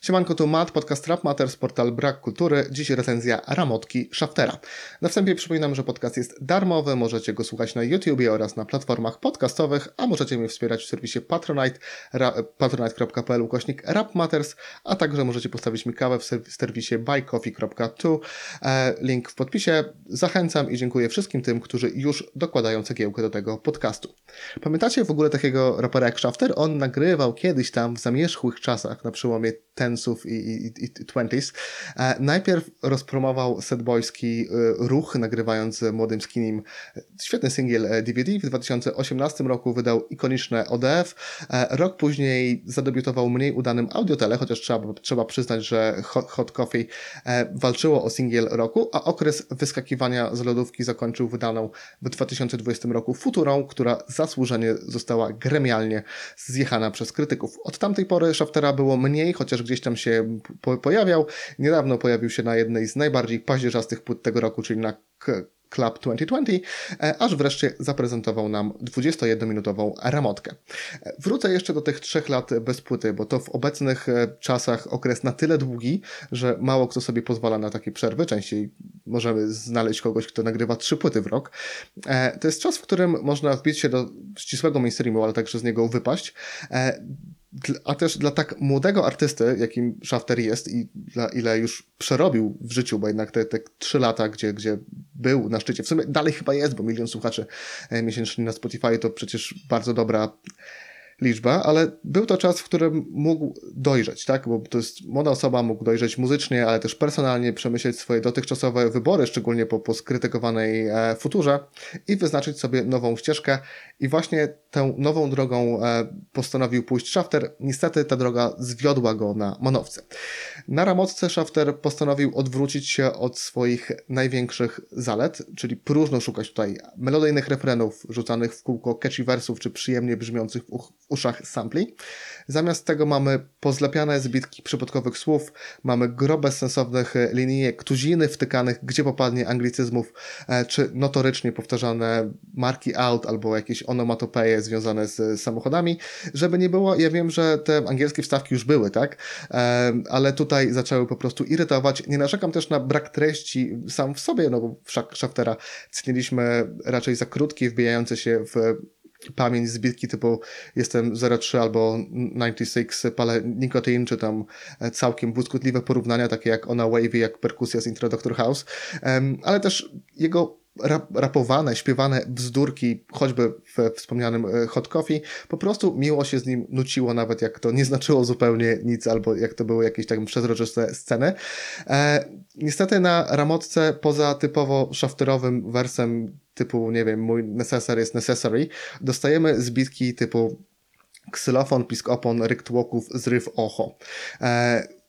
Siemanko, tu Matt, podcast Rap Matters, portal Brak Kultury. Dziś recenzja Ramotki Shaftera. Na wstępie przypominam, że podcast jest darmowy, możecie go słuchać na YouTubie oraz na platformach podcastowych, a możecie mnie wspierać w serwisie Patronite, patronite.pl ukośnik Rap Matters, a także możecie postawić mi kawę w serwisie buycoffee.tu. E, link w podpisie. Zachęcam i dziękuję wszystkim tym, którzy już dokładają cegiełkę do tego podcastu. Pamiętacie w ogóle takiego rapera jak Shafter? On nagrywał kiedyś tam w zamierzchłych czasach, na przełomie tensów i, i, i twenties. E, najpierw rozpromował setboyski e, ruch, nagrywając z młodym skinim świetny singiel DVD. W 2018 roku wydał ikoniczne ODF. E, rok później zadebiutował mniej udanym audiotele, chociaż trzeba, trzeba przyznać, że Hot, Hot Coffee walczyło o singiel roku, a okres wyskakiwania z lodówki zakończył wydaną w 2020 roku Futurą, która zasłużenie została gremialnie zjechana przez krytyków. Od tamtej pory Shaftera było mniej, chociaż gdzieś tam się po pojawiał. Niedawno pojawił się na jednej z najbardziej paździerzastych płyt tego roku, czyli na Club 2020, e, aż wreszcie zaprezentował nam 21-minutową ramotkę. E, wrócę jeszcze do tych trzech lat bez płyty, bo to w obecnych e, czasach okres na tyle długi, że mało kto sobie pozwala na takie przerwy. Częściej możemy znaleźć kogoś, kto nagrywa trzy płyty w rok. To jest czas, w którym można wbić się do ścisłego mainstreamu, ale także z niego wypaść a też dla tak młodego artysty, jakim Shafter jest i dla ile już przerobił w życiu, bo jednak te, te trzy lata, gdzie, gdzie był na szczycie, w sumie dalej chyba jest, bo milion słuchaczy e, miesięcznie na Spotify to przecież bardzo dobra liczba, ale był to czas, w którym mógł dojrzeć, tak? Bo to jest młoda osoba, mógł dojrzeć muzycznie, ale też personalnie przemyśleć swoje dotychczasowe wybory, szczególnie po, po skrytykowanej e, futurze i wyznaczyć sobie nową ścieżkę. I właśnie tę nową drogą e, postanowił pójść Shafter. Niestety ta droga zwiodła go na manowce. Na ramotce Shafter postanowił odwrócić się od swoich największych zalet, czyli próżno szukać tutaj melodyjnych refrenów rzucanych w kółko catchy wersów, czy przyjemnie brzmiących w, uch uszach sampli. Zamiast tego mamy pozlepiane zbitki przypadkowych słów, mamy grobe sensownych linijek, tuziny wtykanych, gdzie popadnie anglicyzmów, e, czy notorycznie powtarzane marki out albo jakieś onomatopeje związane z samochodami. Żeby nie było, ja wiem, że te angielskie wstawki już były, tak? E, ale tutaj zaczęły po prostu irytować. Nie narzekam też na brak treści sam w sobie, no bo Schaftera ceniliśmy raczej za krótkie, wbijające się w pamięć zbitki typu jestem 03 albo 96 palę nikotin, czy tam e, całkiem błyskotliwe porównania, takie jak ona wavy, jak perkusja z intro Doctor House, ale też jego rap, rapowane, śpiewane bzdurki, choćby w wspomnianym e, Hot Coffee, po prostu miło się z nim nuciło, nawet jak to nie znaczyło zupełnie nic, albo jak to były jakieś tak przezroczyste sceny. E, niestety na ramotce, poza typowo szafterowym wersem typu, nie wiem, mój necessary jest necessary, dostajemy zbitki typu ksylofon, piskopon, rykt łoków, zryw ocho. E,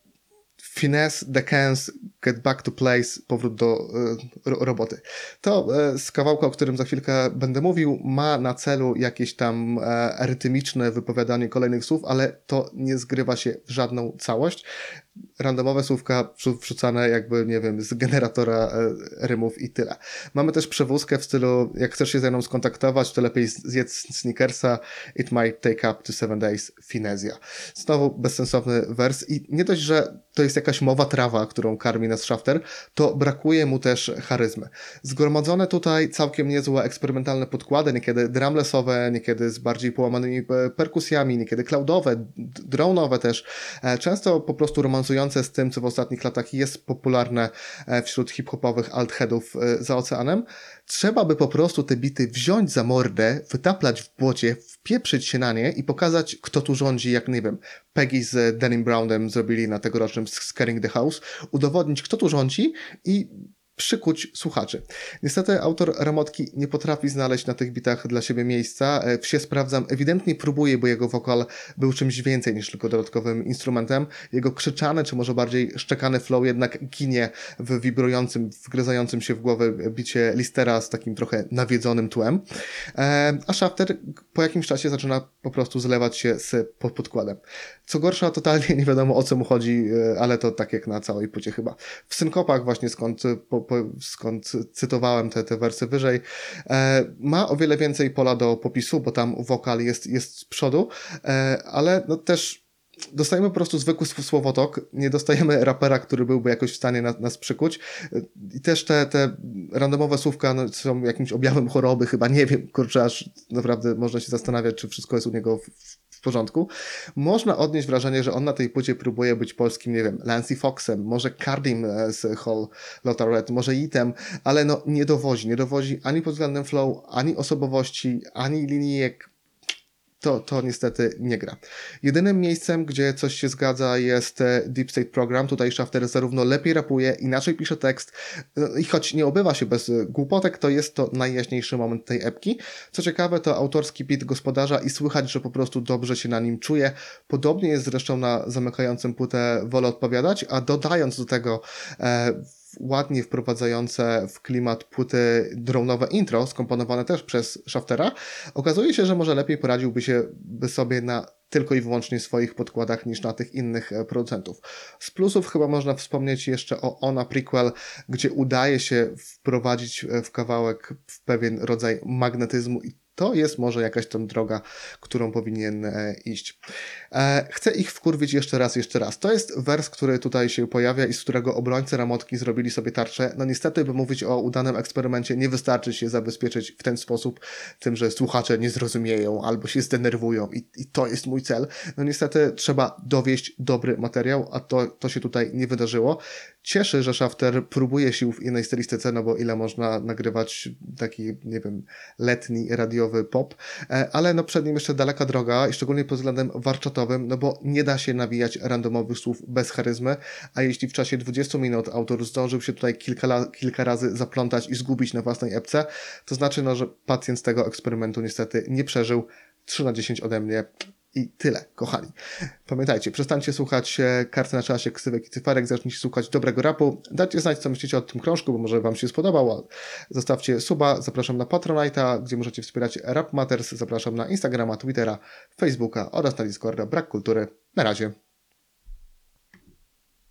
finesse, decans, get back to place, powrót do y, roboty. To y, z kawałka, o którym za chwilkę będę mówił, ma na celu jakieś tam y, rytmiczne wypowiadanie kolejnych słów, ale to nie zgrywa się w żadną całość randomowe słówka wrzucane jakby, nie wiem, z generatora e, rymów i tyle. Mamy też przewózkę w stylu, jak chcesz się ze mną skontaktować, to lepiej zjedz sneakersa, it might take up to seven days, finezja. Znowu bezsensowny wers i nie dość, że to jest jakaś mowa trawa, którą karmi nas Shafter, to brakuje mu też charyzmy. Zgromadzone tutaj całkiem niezłe eksperymentalne podkłady, niekiedy drumlessowe, niekiedy z bardziej połamanymi e, perkusjami, niekiedy cloudowe, drone'owe też, e, często po prostu z tym, co w ostatnich latach jest popularne e, wśród hip-hopowych altheadów e, za oceanem. Trzeba by po prostu te bity wziąć za mordę, wytaplać w błocie, wpieprzyć się na nie i pokazać, kto tu rządzi, jak nie wiem, Peggy z Denim Brownem zrobili na tegorocznym Scaring the House, udowodnić, kto tu rządzi i przykuć słuchaczy. Niestety autor Ramotki nie potrafi znaleźć na tych bitach dla siebie miejsca. E, wsie sprawdzam, ewidentnie próbuje, bo jego wokal był czymś więcej niż tylko dodatkowym instrumentem. Jego krzyczany, czy może bardziej szczekany flow jednak ginie w wibrującym, wgryzającym się w głowę bicie Listera z takim trochę nawiedzonym tłem. E, a Shafter po jakimś czasie zaczyna po prostu zlewać się z podkładem. Co gorsza, totalnie nie wiadomo o co mu chodzi, e, ale to tak jak na całej płycie chyba. W synkopach właśnie skąd po skąd cytowałem te, te wersy wyżej, e, ma o wiele więcej pola do popisu, bo tam wokal jest, jest z przodu, e, ale no też dostajemy po prostu zwykły słowotok, nie dostajemy rapera, który byłby jakoś w stanie nas, nas przykuć. I też te, te randomowe słówka no, są jakimś objawem choroby, chyba nie wiem, kurczę, aż naprawdę można się zastanawiać, czy wszystko jest u niego w, w porządku. Można odnieść wrażenie, że on na tej płycie próbuje być polskim, nie wiem, Lancy Foxem, może Cardim z Hall Lothar Red, może Item, ale no nie dowozi, nie dowozi ani pod względem flow, ani osobowości, ani linijek, to, to niestety nie gra. Jedynym miejscem, gdzie coś się zgadza jest e, Deep State Program. Tutaj Shafter zarówno lepiej rapuje, inaczej pisze tekst no i choć nie obywa się bez e, głupotek, to jest to najjaśniejszy moment tej epki. Co ciekawe, to autorski beat gospodarza i słychać, że po prostu dobrze się na nim czuje. Podobnie jest zresztą na zamykającym płytę Wolę Odpowiadać, a dodając do tego e, ładnie wprowadzające w klimat płyty dronowe intro, skomponowane też przez Shaftera, okazuje się, że może lepiej poradziłby się by sobie na tylko i wyłącznie swoich podkładach niż na tych innych e, producentów. Z plusów chyba można wspomnieć jeszcze o Ona Prequel, gdzie udaje się wprowadzić e, w kawałek w pewien rodzaj magnetyzmu i to jest może jakaś tam droga, którą powinien e, iść. E, chcę ich wkurwić jeszcze raz, jeszcze raz. To jest wers, który tutaj się pojawia i z którego obrońcy Ramotki zrobili sobie tarczę. No niestety, by mówić o udanym eksperymencie, nie wystarczy się zabezpieczyć w ten sposób, tym, że słuchacze nie zrozumieją albo się zdenerwują i, i to jest mój cel. No niestety trzeba dowieść dobry materiał, a to, to się tutaj nie wydarzyło. Cieszy, że Shafter próbuje sił w innej stylistyce, no bo ile można nagrywać taki, nie wiem, letni, radiowy pop, e, ale no przed nim jeszcze daleka droga i szczególnie pod względem warsztatowym, no bo nie da się nawijać randomowych słów bez charyzmy, a jeśli w czasie 20 minut autor zdążył się tutaj kilka, kilka razy zaplątać i zgubić na własnej epce, to znaczy, no, że pacjent tego eksperymentu niestety nie przeżył. 3 na 10 ode mnie. I tyle, kochani. Pamiętajcie, przestańcie słuchać e, karty na czasie, ksywek i cyferek, zacznijcie słuchać dobrego rapu. Dajcie znać, co myślicie o tym krążku, bo może Wam się spodobał. Zostawcie suba, zapraszam na Patronite'a, gdzie możecie wspierać Rap Matters. Zapraszam na Instagrama, Twittera, Facebooka oraz na Discorda. Brak Kultury. Na razie.